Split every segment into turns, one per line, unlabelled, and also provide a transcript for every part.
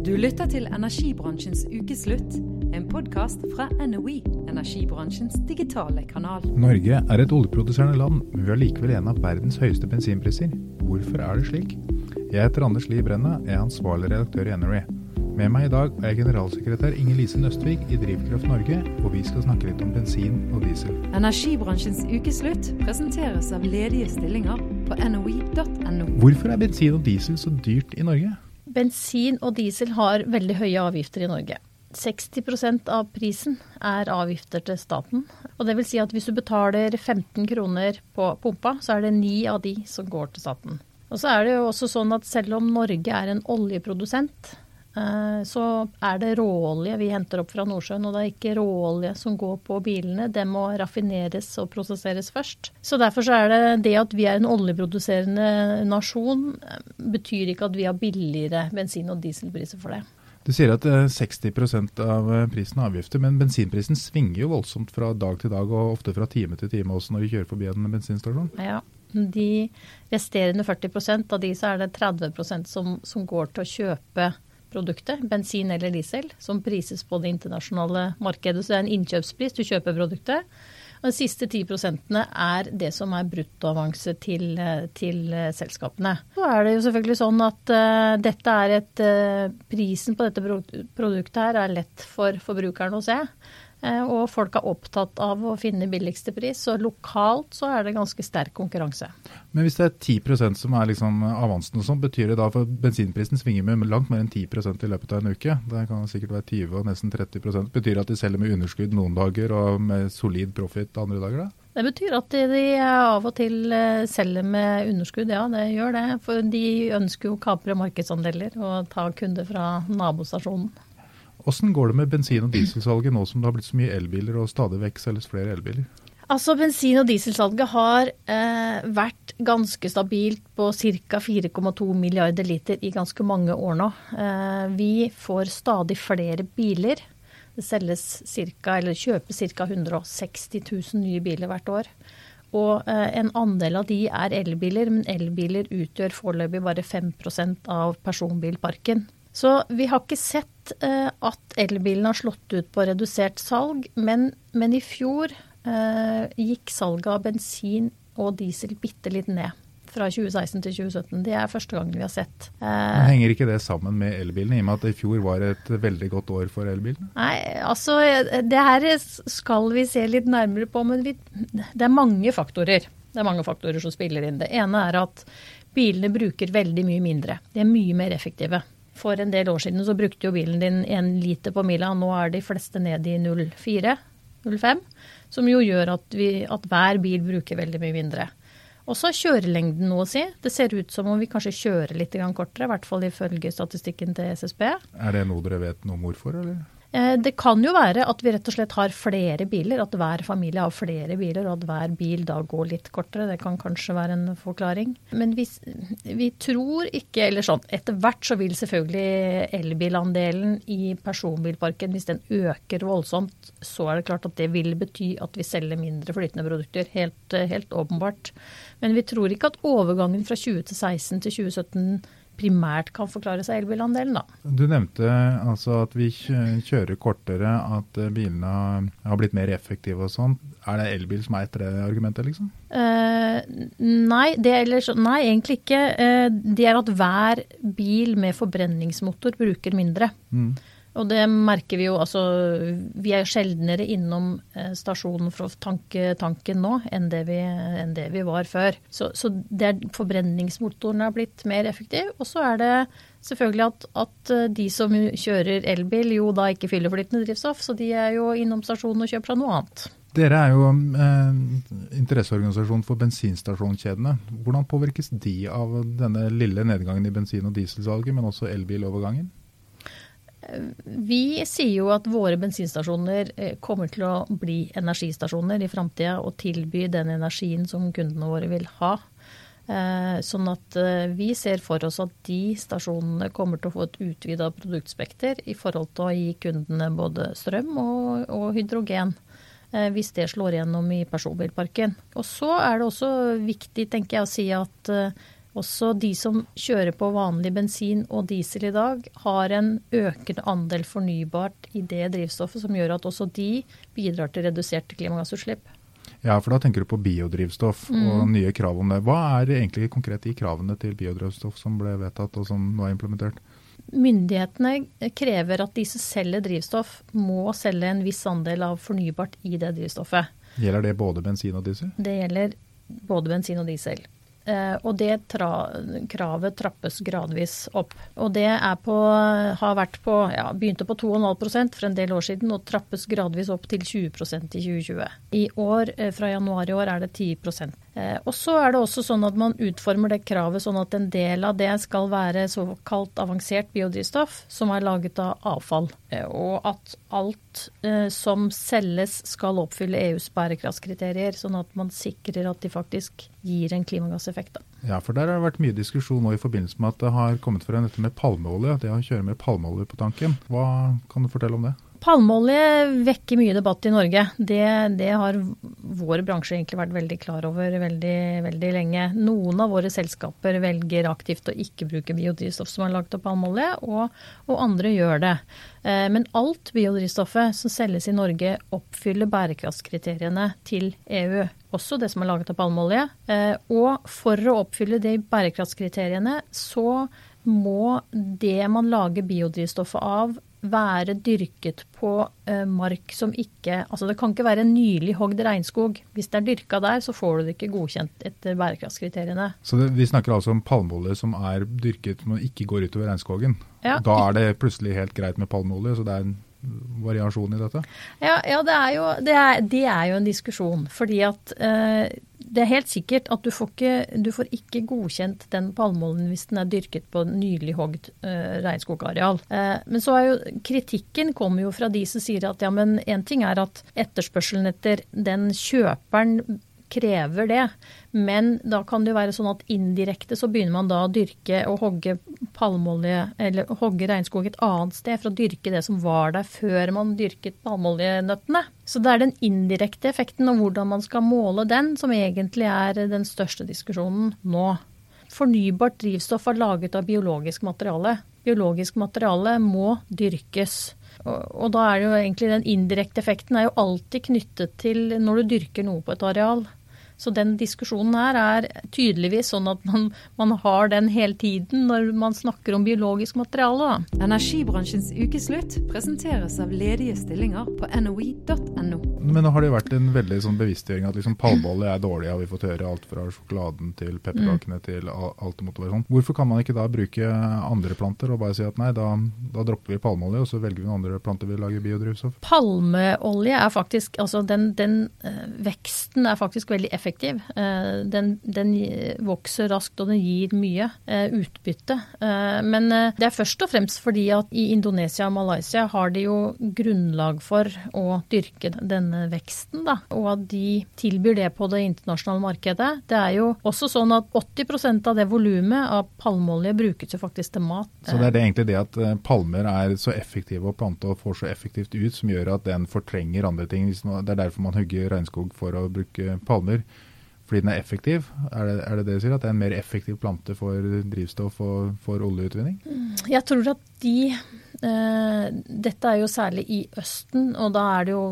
Du lytter til Energibransjens ukeslutt, en podkast fra NOE, energibransjens digitale kanal.
Norge er et oljeproduserende land, men vi har likevel en av verdens høyeste bensinpriser. Hvorfor er det slik? Jeg heter Anders Lie Brenna, jeg er ansvarlig redaktør i NRE. Med meg i dag er generalsekretær Inger Lise Nøstvik i Drivkraft Norge, og vi skal snakke litt om bensin og diesel.
Energibransjens ukeslutt presenteres av ledige stillinger på noe.no.
Hvorfor er bensin og diesel så dyrt i Norge?
Bensin og diesel har veldig høye avgifter i Norge. 60% av prisen er avgifter til staten. Og det vil si at hvis du betaler 15 kroner på pumpa, så er det ni av de som går til staten. Og så er det jo også sånn at selv om Norge er en oljeprodusent, så er det råolje vi henter opp fra Nordsjøen. Og det er ikke råolje som går på bilene, det må raffineres og prosesseres først. Så derfor så er det det at vi er en oljeproduserende nasjon, eh, betyr ikke at vi har billigere bensin- og dieselpriser for det.
Du sier at eh, 60 av eh, prisen er avgifter, men bensinprisen svinger jo voldsomt fra dag til dag, og ofte fra time til time også når vi kjører forbi en bensinstasjon.
Ja, De resterende 40% av de så er det 30 som, som går til å kjøpe produktet, bensin eller diesel, som prises på det internasjonale markedet. Så det er en innkjøpspris, du kjøper produktet. Og de siste 10% er det som er bruttoavanse til, eh, til eh, selskapene. Så er det jo selvfølgelig sånn at uh, dette er et Prisen på dette produktet her er lett for forbrukeren å se. Eh, Og folk er opptatt av å finne billigste pris, så lokalt så er det ganske sterk konkurranse.
Men hvis det er 10% som er liksom avansen og sånn, betyr det da for bensinprisen svinger med langt mer enn 10% i løpet av en uke? Det kan sikkert være 20 og nesten 30 Betyr det at de selger med underskudd noen dager og med solid profit andre dager? da?
Det betyr at de av og til eh, selger med underskudd, ja det gjør det. For de ønsker jo å kapre markedsandeler og ta kunder fra nabostasjonen.
Åssen går det med bensin- og dieselsalget nå som det har blitt så mye elbiler og stadig vekk selges flere elbiler?
Altså Bensin- og dieselsalget har eh, vært ganske stabilt på ca. 4,2 milliarder liter i ganske mange år nå. Eh, vi får stadig flere biler. Det selges cirka, eller kjøpes ca. 160 000 nye biler hvert år. Og eh, en andel av de er elbiler, men elbiler utgjør foreløpig bare 5% av personbilparken. Så vi har ikke sett eh, at elbilene har slått ut på redusert salg, men, men i fjor eh, gikk salget av bensin og diesel bitte litt ned. Fra 2016 til 2017. Det er første gangen vi har sett. Eh,
henger ikke det sammen med elbilene, i og med at i fjor var et veldig godt år for elbilene?
Nei, altså det her skal vi se litt nærmere på, men vi, det er mange faktorer. Det er mange faktorer som spiller inn. Det ene er at bilene bruker veldig mye mindre. De er mye mer effektive. For en del år siden så brukte jo bilen din én liter på mila. Nå er de fleste nede i 0,4-0,5. Som jo gjør at, vi, at hver bil bruker veldig mye mindre. Også kjørelengden noe å si. Det ser ut som om vi kanskje kjører litt kortere, i hvert fall ifølge statistikken til SSB.
Er det noe dere vet noe om hvorfor, eller?
Eh, Det kan jo være at vi rett og slett har flere biler, at hver familie har flere biler, og at hver bil da går litt kortere. Det kan kanskje være en forklaring. Men vi, vi tror ikke, eller sånn, etter hvert så vil selvfølgelig elbilandelen i personbilparken, hvis den øker voldsomt, så er det klart at det vil bety at vi selger mindre flytende produkter. Helt, helt åpenbart. Men vi tror ikke at overgangen fra 2016 til 2017 primært kan forklares av elbilandelen, da.
Du nevnte altså at vi kjører kortere, at eh, bilene har blitt mer effektive og sånn. Er det elbil som er etter det argumentet, liksom?
Uh, nei, det, eller, nei, egentlig ikke. Uh, det er at hver bil med forbrenningsmotor bruker mindre.
Mm.
Og det merker vi jo, altså Vi er sjeldnere innom eh, stasjonen for å tanke tanken nå enn det vi, enn det vi var før. Så, så det er, forbrenningsmotoren er blitt mer effektiv. Og så er det selvfølgelig at, at eh, de som kjører elbil, jo da ikke fyller flytende drivstoff, så de er jo innom stasjonen og kjøper seg noe annet.
Dere er jo eh, interesseorganisasjon for bensinstasjonskjedene. Hvordan påvirkes de av denne lille nedgangen i bensin- og dieselsalget, men også elbilovergangen?
Vi sier jo at våre bensinstasjoner eh, kommer til å bli energistasjoner i framtida og tilby den energien som kundene våre vil ha. Eh, Sånn at eh, vi ser for oss at de stasjonene kommer til å få et utvida produktspekter i forhold til å gi kundene både strøm og, og hydrogen. Hvis det slår gjennom i personbilparken. Og så er det også viktig tenker jeg, å si at Også de som kjører på vanlig bensin og diesel i dag, har en økende andel fornybart i det drivstoffet, som gjør at også de bidrar til reduserte klimagassutslipp.
Ja, for da tenker du på biodrivstoff mm. og nye krav om det. Hva er egentlig konkret de kravene til biodrivstoff som ble vedtatt og som nå er implementert?
Myndighetene krever at de som selger drivstoff, må selge en viss andel av fornybart i det drivstoffet.
Gjelder det både bensin og diesel?
Det gjelder både bensin og diesel. Eh, og det tra kravet trappes gradvis opp. Og det på, har vært på, ja, begynte på 2,5% for en del år siden og trappes gradvis opp til 20% i 2020. I år, eh, fra januar i år er det 10 Eh, og så er det også sånn at man utformer det kravet sånn at en del av det skal være såkalt avansert biodrivstoff, som er laget av avfall. Eh, og at alt eh, som selges skal oppfylle EUs bærekraftskriterier, sånn at man sikrer at de faktisk gir en klimagasseffekt.
Ja, for der har det vært mye diskusjon nå i forbindelse med at det har kommet frem dette med palmeolje. Det å kjøre med palmeolje på tanken. Hva kan du fortelle om det?
Palmeolje vekker mye debatt i Norge. Det, det, har vår bransje egentlig vært veldig klar over veldig, veldig lenge. Noen av våre selskaper velger aktivt å ikke bruke biodrivstoff som er laget av palmeolje, og, og, andre gjør det. Eh, men alt biodrivstoffet som selges i Norge oppfyller bærekraftskriteriene til EU. Også det som er laget av palmeolje. Eh, og for å oppfylle de bærekraftskriteriene så må det man lager biodrivstoffet av være dyrket på uh, mark som ikke Altså det kan ikke være en nylig hogd regnskog. Hvis det er dyrka der, så får du det ikke godkjent etter bærekraftskriteriene.
Så det, vi snakker altså om palmeolje som er dyrket, men ikke går utover regnskogen. Ja. Da er det plutselig helt greit med palmeolje, så det er en variasjon i dette?
Ja, ja det, er jo, det, er, det, er jo, en diskusjon. Fordi at eh, det er helt sikkert at du får, ikke, du får ikke godkjent den palmeoljen hvis den er dyrket på nylig hogd eh, regnskogareal. Eh, men så er jo kritikken kommer jo fra de som sier at ja, men én ting er at etterspørselen etter den kjøperen krever det. Men da kan det jo være sånn at indirekte så begynner man da å dyrke og hogge palmeolje, eller hogge regnskog et annet sted for å dyrke det som var der før man dyrket palmeoljenøttene. Så det er den indirekte effekten og hvordan man skal måle den som egentlig er den største diskusjonen nå. Fornybart drivstoff er laget av biologisk materiale. Biologisk materiale må dyrkes. Og, da er det jo egentlig den indirekte effekten er jo alltid knyttet til når du dyrker noe på et areal. Så den diskusjonen her er tydeligvis sånn at man, man har den hele tiden når man snakker om biologisk materiale.
Da. Energibransjens ukeslutt presenteres av ledige stillinger på noi.no.
Men nå har det jo vært en veldig sånn bevisstgjøring at liksom palmeolje er dårlig, og vi fått høre alt fra sjokoladen til pepperkakene mm. til alt det måtte være sånn. Hvorfor kan man ikke da bruke andre planter og bare si at nei, da, da dropper vi palmeolje, og så velger vi noen andre planter vi lager biodrivstoff?
Palmeolje er faktisk, altså den, den øh, veksten er faktisk veldig effektiv effektiv. Eh, den, den, vokser raskt og den gir mye eh, utbytte. Eh, men det er først og fremst fordi at i Indonesia og Malaysia har de jo grunnlag for å dyrke denne veksten, da, og at de tilbyr det på det internasjonale markedet. Det er jo også sånn at 80% av det volumet av palmeolje brukes jo faktisk til mat.
Så det er det egentlig det at palmer er så effektive å plante og får så effektivt ut, som gjør at den fortrenger andre ting. Det er derfor man hugger regnskog for å bruke palmer fordi den er effektiv? Er det, er det det du sier, at det er en mer effektiv plante for drivstoff og for oljeutvinning?
Jeg tror at de Eh, dette er jo særlig i Østen, og da er det jo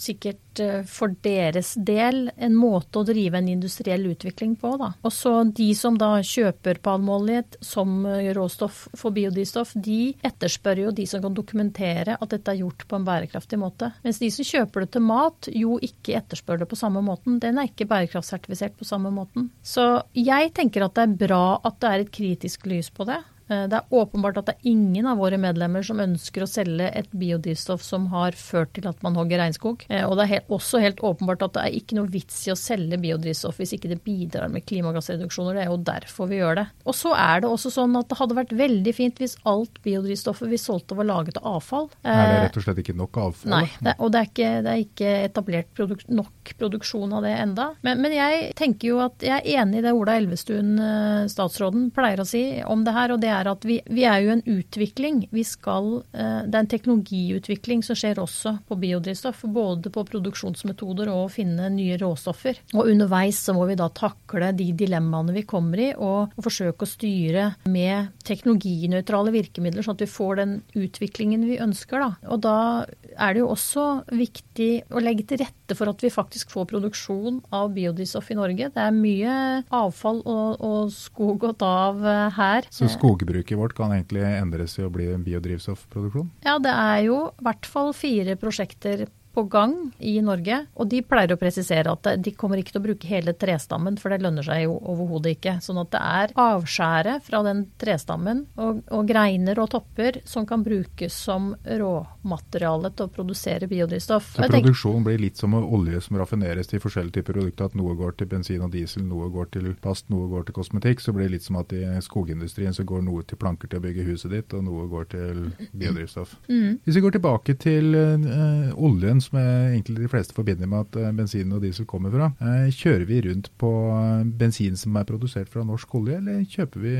sikkert eh, for deres del en måte å drive en industriell utvikling på. Da. Og så de som da kjøper palmeolje som eh, råstoff for biodrivstoff, de etterspør jo de som kan dokumentere at dette er gjort på en bærekraftig måte. Mens de som kjøper det til mat, jo ikke etterspør det på samme måten. Den er ikke bærekraftsertifisert på samme måten. Så jeg tenker at det er bra at det er et kritisk lys på det. Eh, det er åpenbart at det er ingen av våre medlemmer som ønsker å selge et biodrivstoff som har ført til at man hogger regnskog. Eh, og det er også helt åpenbart at det er ikke noe vits i å selge biodrivstoff hvis ikke det bidrar med klimagassreduksjoner. Det er jo derfor vi gjør det. Og så er det også sånn at det hadde vært veldig fint hvis alt biodrivstoffet vi solgte var laget av avfall.
Er det rett og slett ikke nok avfall?
Nei, det, og det er, ikke, det er ikke, etablert produk nok produksjon av det enda. Men, men, jeg tenker jo at jeg er enig i det Ola Elvestuen, eh, statsråden, pleier å si om det her. og det er er at vi, vi er jo en utvikling. Vi skal, eh, det er en teknologiutvikling som skjer også på biodrivstoff. Både på produksjonsmetoder og å finne nye råstoffer. Og underveis så må vi da takle de dilemmaene vi kommer i, og, forsøke å styre med teknologinøytrale virkemidler, sånn at vi får den utviklingen vi ønsker. Da. Og da er det jo også viktig å legge til rette for at vi faktisk får produksjon av biodrivstoff i Norge. Det er mye avfall og, og skog å ta av her.
Så skogbruket vårt kan egentlig endres til å bli en biodrivstoffproduksjon?
Ja, det er jo i hvert fall fire prosjekter på gang i Norge. Og de pleier å presisere at de kommer ikke til å bruke hele trestammen, for det lønner seg jo overhodet ikke. Sånn at det er avskjæret fra den trestammen og, og, greiner og topper som kan brukes som råmateriale til å produsere biodrivstoff.
Så produksjonen blir litt som olje som raffineres til forskjellige typer produkter. At noe går til bensin og diesel, noe går til plast, noe går til kosmetikk. Så blir det litt som at i skogindustrien så går noe til planker til å bygge huset ditt, og noe går til biodrivstoff. Mm. Hvis vi går tilbake til uh, oljen som egentlig de fleste forbinder med at eh, bensin og diesel kommer fra. Eh, kjører vi rundt på eh, bensin som er produsert fra norsk olje, eller kjøper vi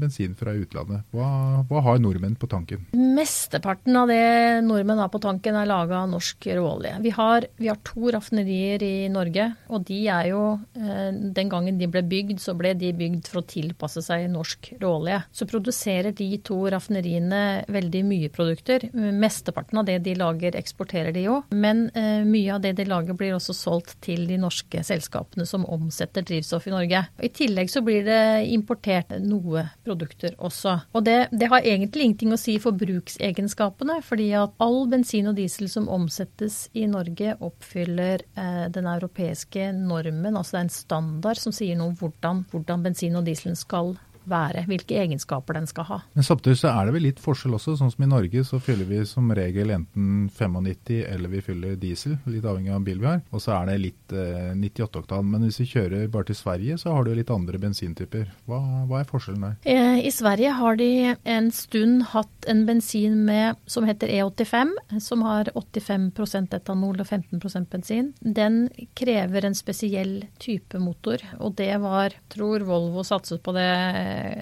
bensin fra utlandet? Hva, hva har nordmenn på tanken?
Mesteparten av det nordmenn har på tanken er laga av norsk råolje. Vi har, vi har to raffinerier i Norge, og de er jo Den gangen de ble bygd, så ble de bygd for å tilpasse seg norsk råolje. Så produserer de to raffineriene veldig mye produkter. Mesteparten av det de lager, eksporterer de jo. Men eh, mye av det de lager blir også solgt til de norske selskapene som omsetter drivstoff i Norge. I tillegg så blir det importert noe produkter også. Og det, det har egentlig ingenting å si for bruksegenskapene, fordi at all bensin og diesel som omsettes i Norge oppfyller eh, den europeiske normen, altså det er en standard som sier noe om hvordan, hvordan bensin og dieselen skal være, hvilke egenskaper den skal ha.
Men Samtidig så er det vel litt forskjell også. Sånn som i Norge så fyller vi som regel enten 95 eller vi fyller diesel, litt avhengig av bil vi har. Og så er det litt eh, 98-oktan. Men hvis vi kjører bare til Sverige, så har du litt andre bensintyper. Hva, hva er forskjellen der?
Eh, I Sverige har de en stund hatt en bensin med, som heter E85, som har 85% etanol og 15% bensin. Den krever en spesiell type motor, og det var, tror Volvo satset på det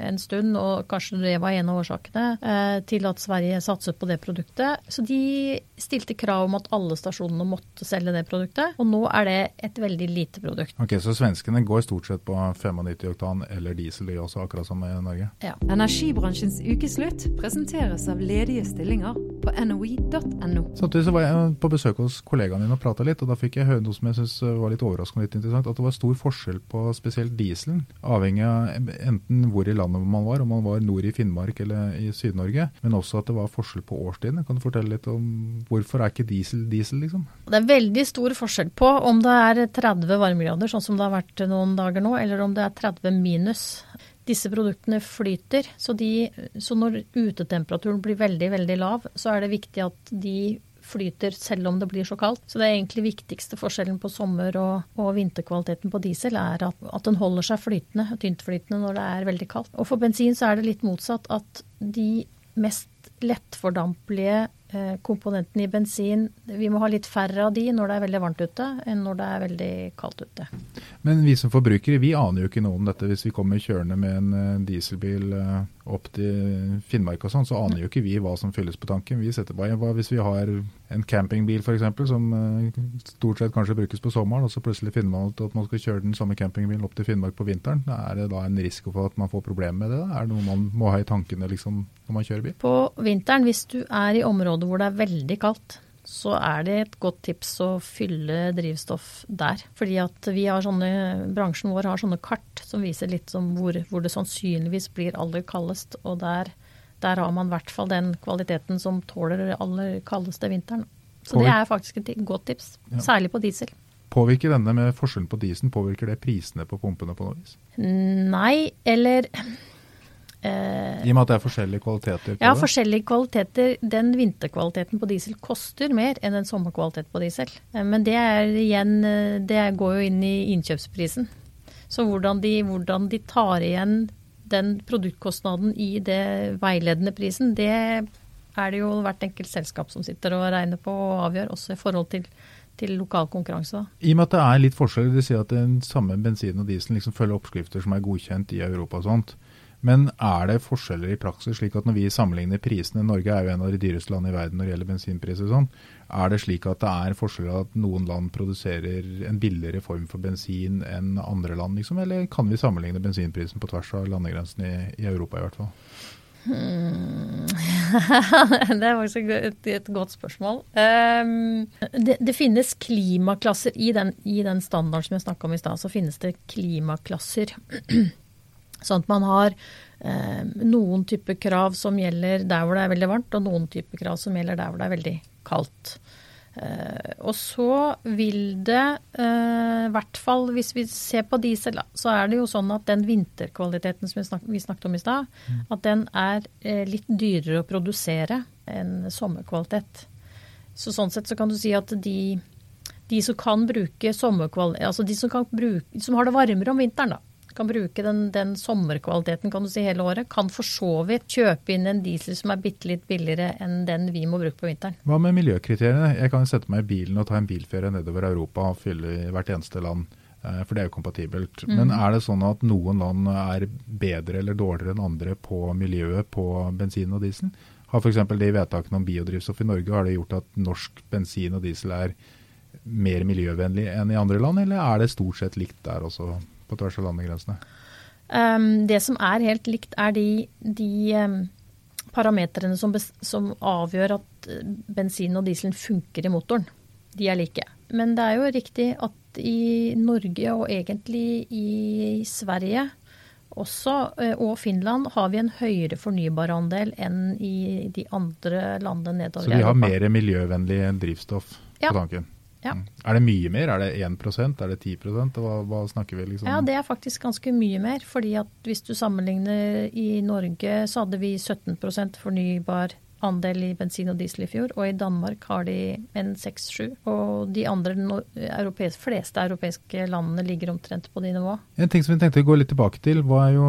en stund, og kanskje det var en av årsakene eh, til at Sverige satset på det produktet. Så de stilte krav om at alle stasjonene måtte selge det produktet, og nå er det et veldig lite produkt.
Ok, Så svenskene går stort sett på 95 oktan eller diesel, de også, akkurat som i Norge?
Ja. Energibransjens ukeslutt presenteres av ledige stillinger på noe.no.
Samtidig så var jeg på besøk hos kollegaene mine og prata litt, og da fikk jeg høre noe som jeg syns var litt overraskende og litt interessant. At det var stor forskjell på spesielt dieselen, avhengig av enten hvor i landet man var, om man var nord i Finnmark eller i Syd-Norge. Men også at det var forskjell på årstidene. Kan du fortelle litt om hvorfor er ikke diesel diesel, liksom?
Det er veldig stor forskjell på om det er 30 varmegrader, sånn som det har vært noen dager nå, eller om det er 30 minus disse produktene flyter. Så, de, så, når utetemperaturen blir veldig, veldig lav, så er det viktig at de flyter selv om det blir så kaldt. Så det er egentlig viktigste forskjellen på sommer- og, og vinterkvaliteten på diesel, er at, at, den holder seg flytende, tyntflytende når det er veldig kaldt. Og for bensin så er det litt motsatt. At de mest lettfordampelige komponentene i bensin Vi må ha litt færre av de når det er veldig varmt ute, enn når det er veldig kaldt ute.
Men vi som forbrukere vi aner jo ikke noe om dette. Hvis vi kommer kjørende med en eh, dieselbil eh, opp til Finnmark og sånn, så aner jo ikke vi hva som fylles på tanken. Vi setter bare, hva Hvis vi har en campingbil f.eks., som stort sett kanskje brukes på sommeren, og så plutselig finner man ut at man skal kjøre den samme campingbilen opp til Finnmark på vinteren, er det da en risiko for at man får problemer med det? Er det noe man må ha i tankene liksom, når man kjører bil?
På vinteren, hvis du er i områder hvor det er veldig kaldt, så er det et godt tips å fylle drivstoff der. Fordi at vi har sånne, bransjen vår har sånne kart som viser litt som hvor, hvor det sannsynligvis blir aller kaldest. Og der, der har man i hvert fall den kvaliteten som tåler det aller kaldeste vinteren. Så det er faktisk et godt tips. Ja. Særlig på diesel.
Påvirker denne med forskjellen på diesel, påvirker det prisene på pumpene på noe vis?
Nei, eller
I og med at det er forskjellige kvaliteter?
ja, forskjellige kvaliteter. Den vinterkvaliteten på diesel koster mer enn en sommerkvalitet på diesel. Eh, men det er igjen eh, Det går jo inn i innkjøpsprisen. Så hvordan de, hvordan de tar igjen den produktkostnaden i det veiledende prisen, det er det jo hvert enkelt selskap som sitter og regner på og avgjør, også i forhold til til lokal konkurranse. Da.
I og med at det er litt forskjell, det sier at den samme bensin og diesel liksom følger oppskrifter som er godkjent i Europa og sånt. Men er det forskjeller i praksis, slik at når vi sammenligner prisene Norge er jo en av de dyreste landene i verden når det gjelder bensinpriser og sånn. Er det slik at det er forskjeller at noen land produserer en billigere form for bensin enn andre land, liksom? Eller kan vi sammenligne bensinprisen på tvers av landegrensene i, i Europa i hvert fall?
Hmm. det er faktisk et, et godt spørsmål. Um, det, det, finnes klimaklasser i den, i den standarden som jeg snakka om i stad. Så finnes det klimaklasser. Sånn at man har eh, noen type krav som gjelder der hvor det er veldig varmt, og noen type krav som gjelder der hvor det er veldig kaldt. Eh, og så vil det, i eh, hvert fall hvis vi ser på diesel, så er det jo sånn at den vinterkvaliteten som vi, snak vi snakket om i stad, mm. at den er uh, litt dyrere å produsere enn sommerkvalitet. Så sånn sett så kan du si at de, de som kan bruke sommerkvalitet, altså de som, kan bruke, som har det varmere om vinteren, da, kan bruke den, den, sommerkvaliteten kan du si hele året, kan for så vidt kjøpe inn en diesel som er bitte litt billigere enn den vi må bruke på vinteren.
Hva med miljøkriteriene? Jeg kan sette meg i bilen og ta en bilferie nedover Europa og fylle hvert eneste land. Eh, for det er jo kompatibelt. Mm. Men er det sånn at noen land er bedre eller dårligere enn andre på miljøet på bensin og diesel? Har f.eks. de vedtakene om biodrivstoff i Norge har det gjort at norsk bensin og diesel er mer miljøvennlig enn i andre land, eller er det stort sett likt der også? På tvers av landegrensene?
Um, det som er helt likt, er de, de um, parametrene som, som, avgjør at eh, bensin og dieselen funker i motoren. De er like. Men det er jo riktig at i Norge, og egentlig i Sverige også, eh, og Finland, har vi en høyere fornybarandel enn i de andre landene nedover
i Europa. Så vi har mer miljøvennlig drivstoff på tanken?
Ja.
Mm. Er det mye mer? Er det 1% Er det 10% hva, hva snakker vi liksom?
Ja, det er faktisk ganske mye mer. fordi at hvis du sammenligner i Norge, så hadde vi 17% fornybar andel i bensin og diesel i fjor, og i Danmark har de en 6-7. Og de andre europeiske, fleste europeiske landene ligger omtrent på de nivåene.
En ting som vi tenkte å gå litt tilbake til, var jo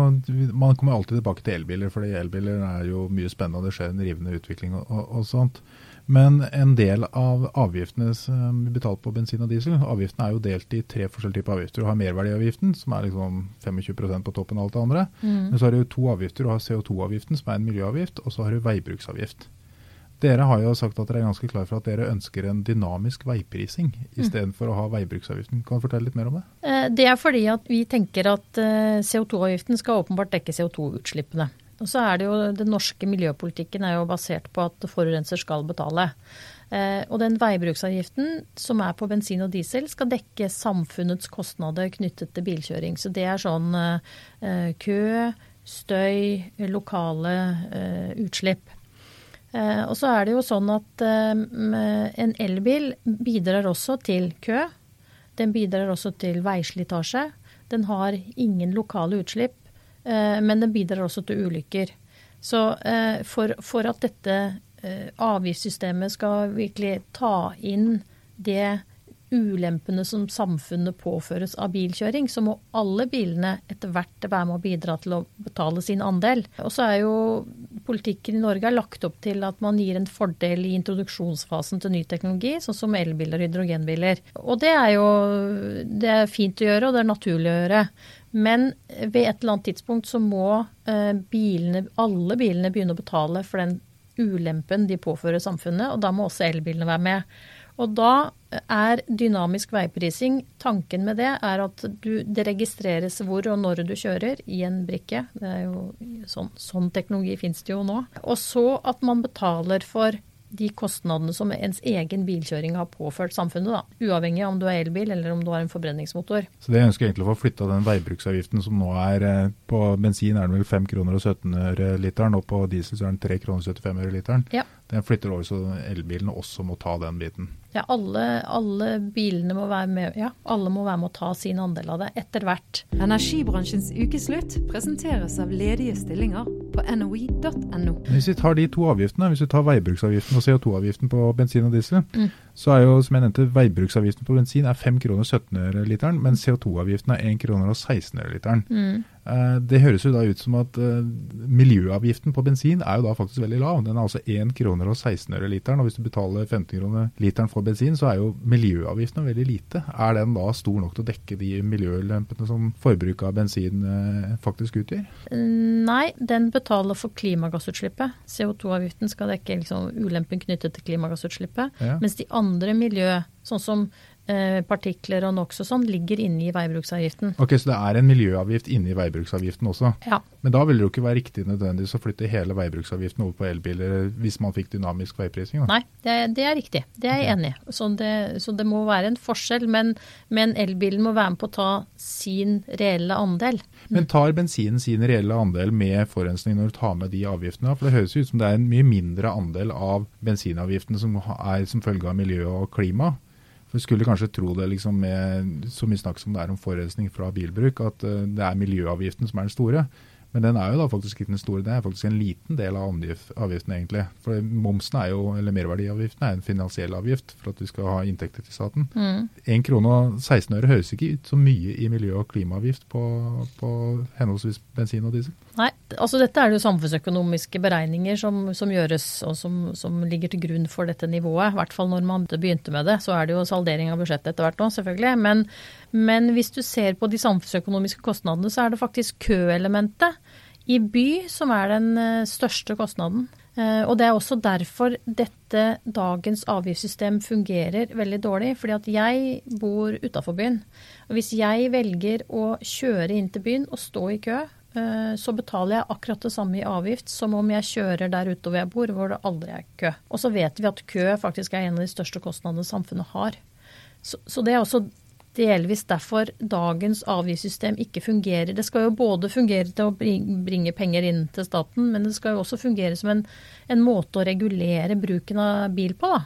Man kommer alltid tilbake til elbiler, fordi elbiler er jo mye spennende, det skjer en rivende utvikling og, og, og sånt. Men en del av avgiftene som vi betaler på bensin og diesel, avgiftene er jo delt i tre forskjellige typer avgifter. Du har merverdiavgiften, som er liksom 25% på toppen av alt det andre. Mm. Men så har du to avgifter. Du har CO2-avgiften, som er en miljøavgift, og så har du veibruksavgift. Dere har jo sagt at dere er ganske klar for at dere ønsker en dynamisk veiprising istedenfor mm. å ha veibruksavgiften. Kan du fortelle litt mer om det?
Eh, det er fordi at vi tenker at eh, CO2-avgiften skal åpenbart dekke CO2-utslippene. Og så er det jo, Den norske miljøpolitikken er jo basert på at forurenser skal betale. Eh, og den veibruksavgiften som er på bensin og diesel, skal dekke samfunnets kostnader knyttet til bilkjøring. Så det er sånn eh, kø, støy, lokale eh, utslipp. Eh, og så er det jo sånn at eh, en elbil bidrar også til kø. Den bidrar også til veislitasje. Den har ingen lokale utslipp. Eh, men den bidrar også til ulykker. Så eh, for, for at dette eh, avgiftssystemet skal virkelig ta inn det ulempene som samfunnet påføres av bilkjøring, så må alle bilene etter hvert være med å bidra til å betale sin andel. Og så er jo politikken i Norge lagt opp til at man gir en fordel i introduksjonsfasen til ny teknologi, sånn som elbiler og hydrogenbiler. Og det er jo det er fint å gjøre, og det er naturlig å gjøre. Men ved et eller annet tidspunkt så må eh, bilene, alle bilene begynne å betale for den ulempen de påfører samfunnet, og da må også elbilene være med. Og da er dynamisk veiprising Tanken med det er at du, det registreres hvor og når du kjører i en brikke. Det er jo sånn, sånn teknologi finnes det jo nå. Og så at man betaler for de kostnadene som ens egen bilkjøring har påført samfunnet. Da. Uavhengig av om du er elbil eller om du har en forbrenningsmotor.
Så det ønsker egentlig å få flytta den veibruksavgiften som nå er eh, på bensin er den vel 5 kroner og 17 øre literen, og på diesel så er den 3 kroner og 75 øre literen.
Ja.
Den flytter over så elbilene også må ta den biten.
Ja, alle, alle, bilene må være med, ja, alle må være med å ta sin andel av det etter hvert.
Energibransjens ukeslutt presenteres av ledige stillinger på noi.no.
Hvis vi tar de to avgiftene, hvis vi tar veibruksavgiften og CO2-avgiften på bensin og diesel, mm. så er jo som jeg nevnte, veibruksavgiften på bensin er 5 kroner 17 øre literen, men CO2-avgiften er 1 kroner og 16 øre literen. Mm. Eh, det høres jo da ut som at eh, miljøavgiften på bensin er jo da faktisk veldig lav. Den er altså 1 kroner og 16 øre literen. Og hvis du betaler 15 kroner literen for bensin, så er jo miljøavgiften veldig lite. Er den da stor nok til å dekke de miljølempene som forbruket av bensin eh, faktisk utgjør?
Nei, den betaler for klimagassutslippet. CO2-avgiften skal dekke liksom ulempen knyttet til klimagassutslippet. Ja. Mens de andre miljø, sånn som partikler og NOx og sånn ligger inne i veibruksavgiften.
Ok, Så det er en miljøavgift inne i veibruksavgiften også?
Ja.
Men da ville det jo ikke være riktig nødvendigvis å flytte hele veibruksavgiften over på elbiler hvis man fikk dynamisk veiprising? Da.
Nei, det, det, er riktig. Det er jeg enig i. Så, så, det må være en forskjell. Men, men elbilen må være med på å ta sin reelle andel.
Men tar bensinen sin reelle andel med forurensning når du tar med de avgiftene? For det høres ut som det er en mye mindre andel av bensinavgiftene som er som følge av miljø og klima. Du skulle kanskje tro det liksom med så mye snakk som det er om forurensning fra bilbruk, at uh, det er miljøavgiften som er den store. Men den er jo da faktisk ikke den store, det er faktisk en liten del av avgiften egentlig. For momsen er jo, eller merverdiavgiften er en finansiell avgift for at vi skal ha inntekter til staten. Mm. 1 krone og 16 øre høres ikke ut så mye i miljø- og klimaavgift på, på henholdsvis bensin og diesel.
Nei, altså dette er det jo samfunnsøkonomiske beregninger som, som gjøres og som, som, ligger til grunn for dette nivået. I hvert fall når man begynte med det. Så er det jo saldering av budsjettet etter hvert nå, selvfølgelig. Men, men hvis du ser på de samfunnsøkonomiske kostnadene, så er det faktisk køelementet i by som er den eh, største kostnaden. Eh, og Det er også derfor dette dagens avgiftssystem fungerer veldig dårlig. fordi at jeg bor utafor byen. Og Hvis jeg velger å kjøre inn til byen og stå i kø, eh, så betaler jeg akkurat det samme i avgift som om jeg kjører der ute hvor jeg bor, hvor det aldri er kø. Og så vet vi at kø faktisk er en av de største kostnadene samfunnet har. Så, så det er også delvis derfor dagens avgiftssystem ikke fungerer. Det skal jo både fungere til å bringe penger inn til staten, men det skal jo også fungere som en, en måte å regulere bruken av bil på. da.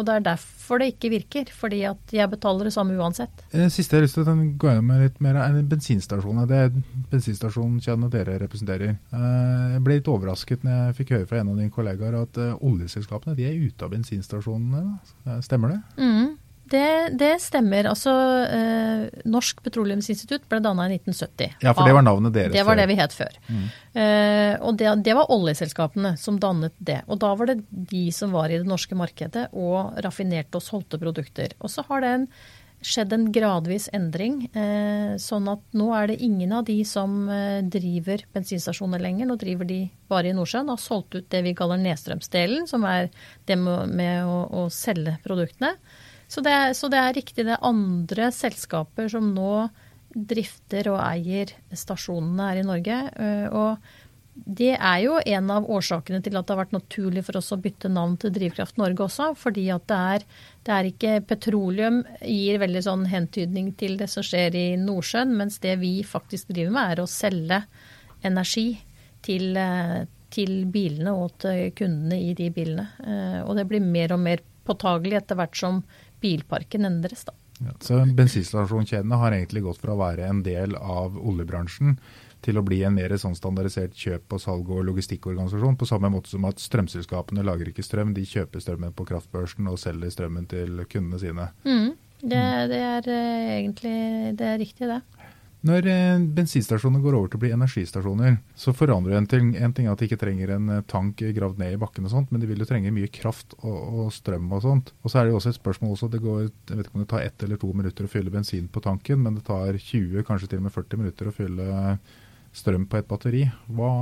Og det er derfor det ikke virker, fordi at jeg betaler det samme uansett.
Det siste jeg har lyst til å gå gjennom litt mer, er bensinstasjonene. Det er bensinstasjonkjedene dere representerer. Eh, jeg ble litt overrasket når jeg fikk høre fra en av dine kollegaer at eh, oljeselskapene de er ute av bensinstasjonene. Stemmer det?
Mm. Det, det, stemmer. Altså, eh, Norsk petroleumsinstitutt ble danna i 1970.
Ja, for det var navnet deres?
Det var det vi het før. Mm. Eh, og det, det, var oljeselskapene som dannet det. Og da var det de som var i det norske markedet og raffinerte og solgte produkter. Og så har det en, skjedd en gradvis endring. Eh, sånn at nå er det ingen av de som eh, driver bensinstasjoner lenger. Nå driver de bare i Nordsjøen og har solgt ut det vi kaller nedstrømsdelen, som er det med, med å, å selge produktene. Så det, så det er riktig. Det andre selskaper som nå drifter og eier stasjonene her i Norge. Og det er jo en av årsakene til at det har vært naturlig for oss å bytte navn til Drivkraft Norge også. Fordi at det er, det er ikke Petroleum gir veldig sånn hentydning til det som skjer i Nordsjøen, mens det vi faktisk driver med, er å selge energi til, til bilene og til kundene i de bilene. Og det blir mer og mer påtagelig etter hvert som bilparken endres. da.
Ja, så Bensinstasjonskjedene har egentlig gått fra å være en del av oljebransjen til å bli en mer sånn standardisert kjøp- og salg- og logistikkorganisasjon. På samme måte som at strømselskapene lager ikke strøm, de kjøper strømmen på kraftbørsen og selger strømmen til kundene sine.
Mm, det, det, er eh, egentlig det er riktig, det.
Når eh, bensinstasjoner går over til å bli energistasjoner, så forandrer en ting, en ting er at de ikke trenger en eh, tank gravd ned i bakken, og sånt, men de vil jo trenge mye kraft og, og strøm og sånt. Og så er det jo også et spørsmål også, det går, jeg vet ikke om det tar ett eller to minutter å fylle bensin på tanken, men det tar 20, kanskje til og med 40 minutter å fylle strøm på et batteri. Hva,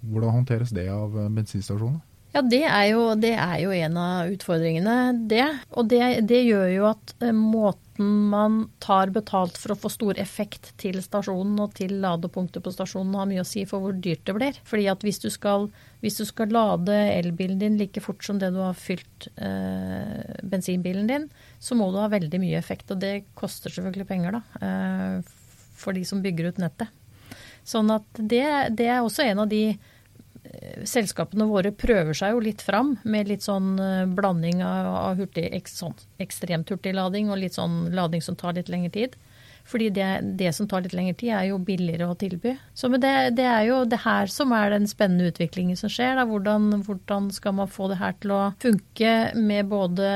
hvordan håndteres det av eh, bensinstasjonene?
Ja, det er, jo, det er, jo, en av utfordringene, det. Og det, det, gjør jo at måten man tar betalt for å få stor effekt til stasjonen og til ladepunktet på stasjonen, har mye å si for hvor dyrt det blir. Fordi at hvis du skal, hvis du skal lade elbilen din like fort som det du har fylt eh, bensinbilen din, så må du ha veldig mye effekt. Og det koster selvfølgelig penger, da. Eh, for de som bygger ut nettet. Sånn at det, det er også en av de Eh, selskapene våre prøver seg jo litt fram med litt sånn eh, blanding av hurtig, sånn ekstremt hurtig lading og litt sånn lading som tar litt lengre tid. Fordi det, det, som tar litt lengre tid, er jo billigere å tilby. Så det, det, er jo det her som er den spennende utviklingen som skjer. Da. Hvordan, hvordan skal man få det her til å funke med både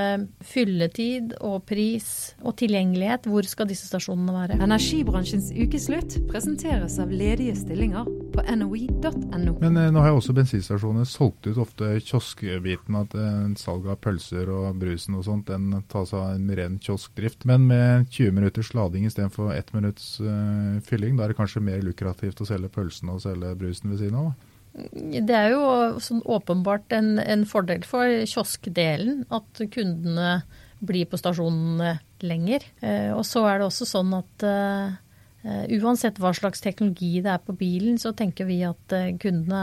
fylletid og pris og tilgjengelighet? Hvor skal disse stasjonene være?
Energibransjens ukeslutt presenteres av ledige stillinger på noi.no.
Men eh, nå har jo også bensinstasjoner solgt ut ofte kioskbiten. At eh, salget av pølser og brusen og sånt, den tas av en ren kioskdrift. Men med 20 minutters lading istedenfor for ett minutts uh, fylling. Da er det kanskje mer lukrativt å selge pølsene og selge brusen ved siden av?
Det er jo sånn åpenbart en, en, fordel for kioskdelen at kundene blir på stasjonene lenger. Uh, og så er det også sånn at uh, uansett hva slags teknologi det er på bilen, så tenker vi at kundene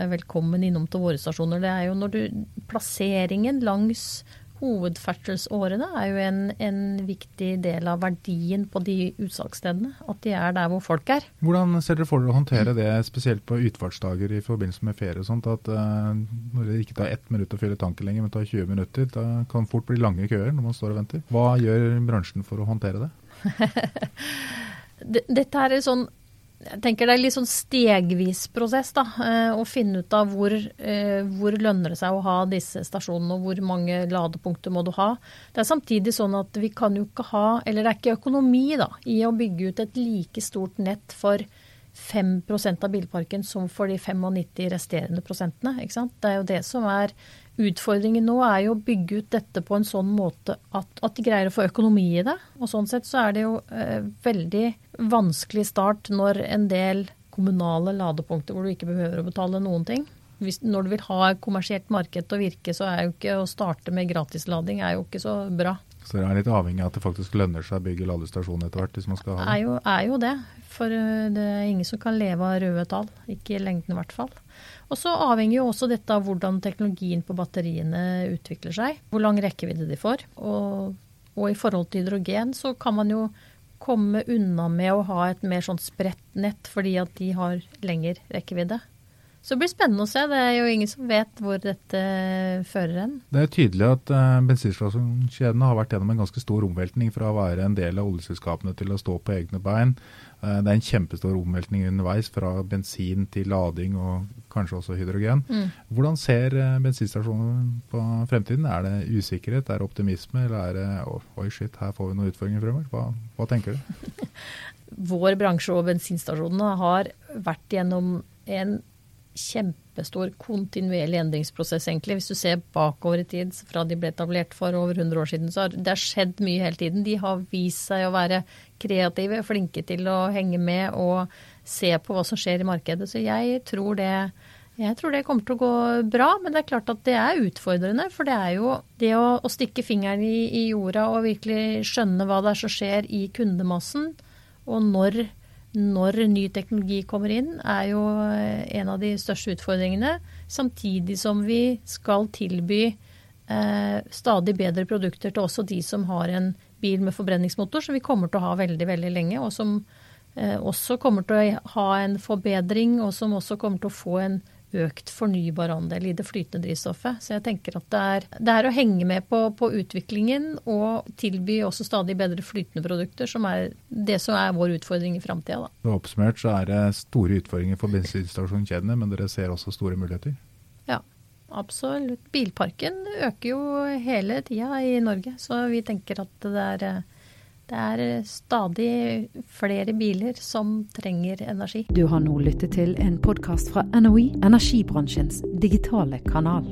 er velkommen innom til våre stasjoner. Det er jo når du Plasseringen langs hovedferdselsårene er jo en, en, viktig del av verdien på de utsalgsstedene. At de er der hvor folk er.
Hvordan ser dere for dere å håndtere det, spesielt på utfartsdager i forbindelse med ferie og sånt? At uh, når det ikke tar ett minutt å fylle tanken lenger, men tar 20 minutter, da kan fort bli lange køer når man står og venter. Hva gjør bransjen for å håndtere det?
Dette er sånn jeg tenker det er litt sånn stegvis prosess da, eh, å finne ut av hvor, eh, hvor lønner det seg å ha disse stasjonene, og hvor mange ladepunkter må du ha. Det er samtidig sånn at vi kan jo ikke ha, eller det er ikke økonomi da, i å bygge ut et like stort nett for 5% av bilparken som for de 95 resterende prosentene. Ikke sant? Det er jo det som er Utfordringen nå er jo å bygge ut dette på en sånn måte at, at, de greier å få økonomi i det. Og sånn sett så er det jo eh, veldig vanskelig start når en del kommunale ladepunkter hvor du ikke behøver å betale noen ting. Hvis, når du vil ha kommersielt marked til å virke, så er jo ikke å starte med gratislading er jo ikke så bra.
Så dere er litt avhengig av at det faktisk lønner seg å bygge ladestasjon etter hvert? hvis man skal ha det?
Er jo, er jo det. For eh, det er ingen som kan leve av røde tall. Ikke i lengden i hvert fall. Og så avhenger jo også dette av hvordan teknologien på batteriene utvikler seg. Hvor lang rekkevidde de får. Og, og, i forhold til hydrogen så kan man jo komme unna med å ha et mer sånn spredt nett, fordi at de har lengre rekkevidde. Så det blir spennende å se. Det er jo ingen som vet hvor dette fører hen.
Det er tydelig at uh, bensinstasjonskjedene har vært gjennom en ganske stor omveltning fra å være en del av oljeselskapene til å stå på egne bein. Uh, det er en kjempestor omveltning underveis fra bensin til lading og kanskje også hydrogen. Mm. Hvordan ser uh, bensinstasjonene på fremtiden? Er det usikkerhet, er det optimisme, eller er det oh, oi shit, her får vi noen utfordringer fremover? Hva, hva tenker du?
Vår bransje og bensinstasjonene har vært gjennom en kjempestor kontinuerlig endringsprosess, egentlig. Hvis du ser bakover i tid, fra de ble etablert for over 100 år siden, så har det skjedd mye hele tiden. De har vist seg å være kreative, flinke til å henge med og se på hva som skjer i markedet. Så jeg tror det jeg tror det kommer til å gå bra, men det er klart at det er utfordrende. For det er jo det å, å stikke fingeren i, i jorda og virkelig skjønne hva det er som skjer i kundemassen, og når når ny teknologi kommer inn, er jo eh, en av de største utfordringene. Samtidig som vi skal tilby eh, stadig bedre produkter til også de som har en bil med forbrenningsmotor, som vi kommer til å ha veldig, veldig lenge. Og som eh, også kommer til å ha en forbedring, og som også kommer til å få en økt fornybar andel i det flytende drivstoffet. Så jeg tenker at det er, det er å henge med på, på, utviklingen og tilby også stadig bedre flytende produkter, som er det som er vår utfordring i framtida.
Oppsummert så er det store utfordringer for bensinstasjonskjedene, men dere ser også store muligheter?
Ja, absolutt. Bilparken øker jo hele tida i Norge, så vi tenker at det er det er eh, stadig flere biler som trenger energi.
Du har nå lyttet til en podkast fra NOE, energibransjens digitale kanal.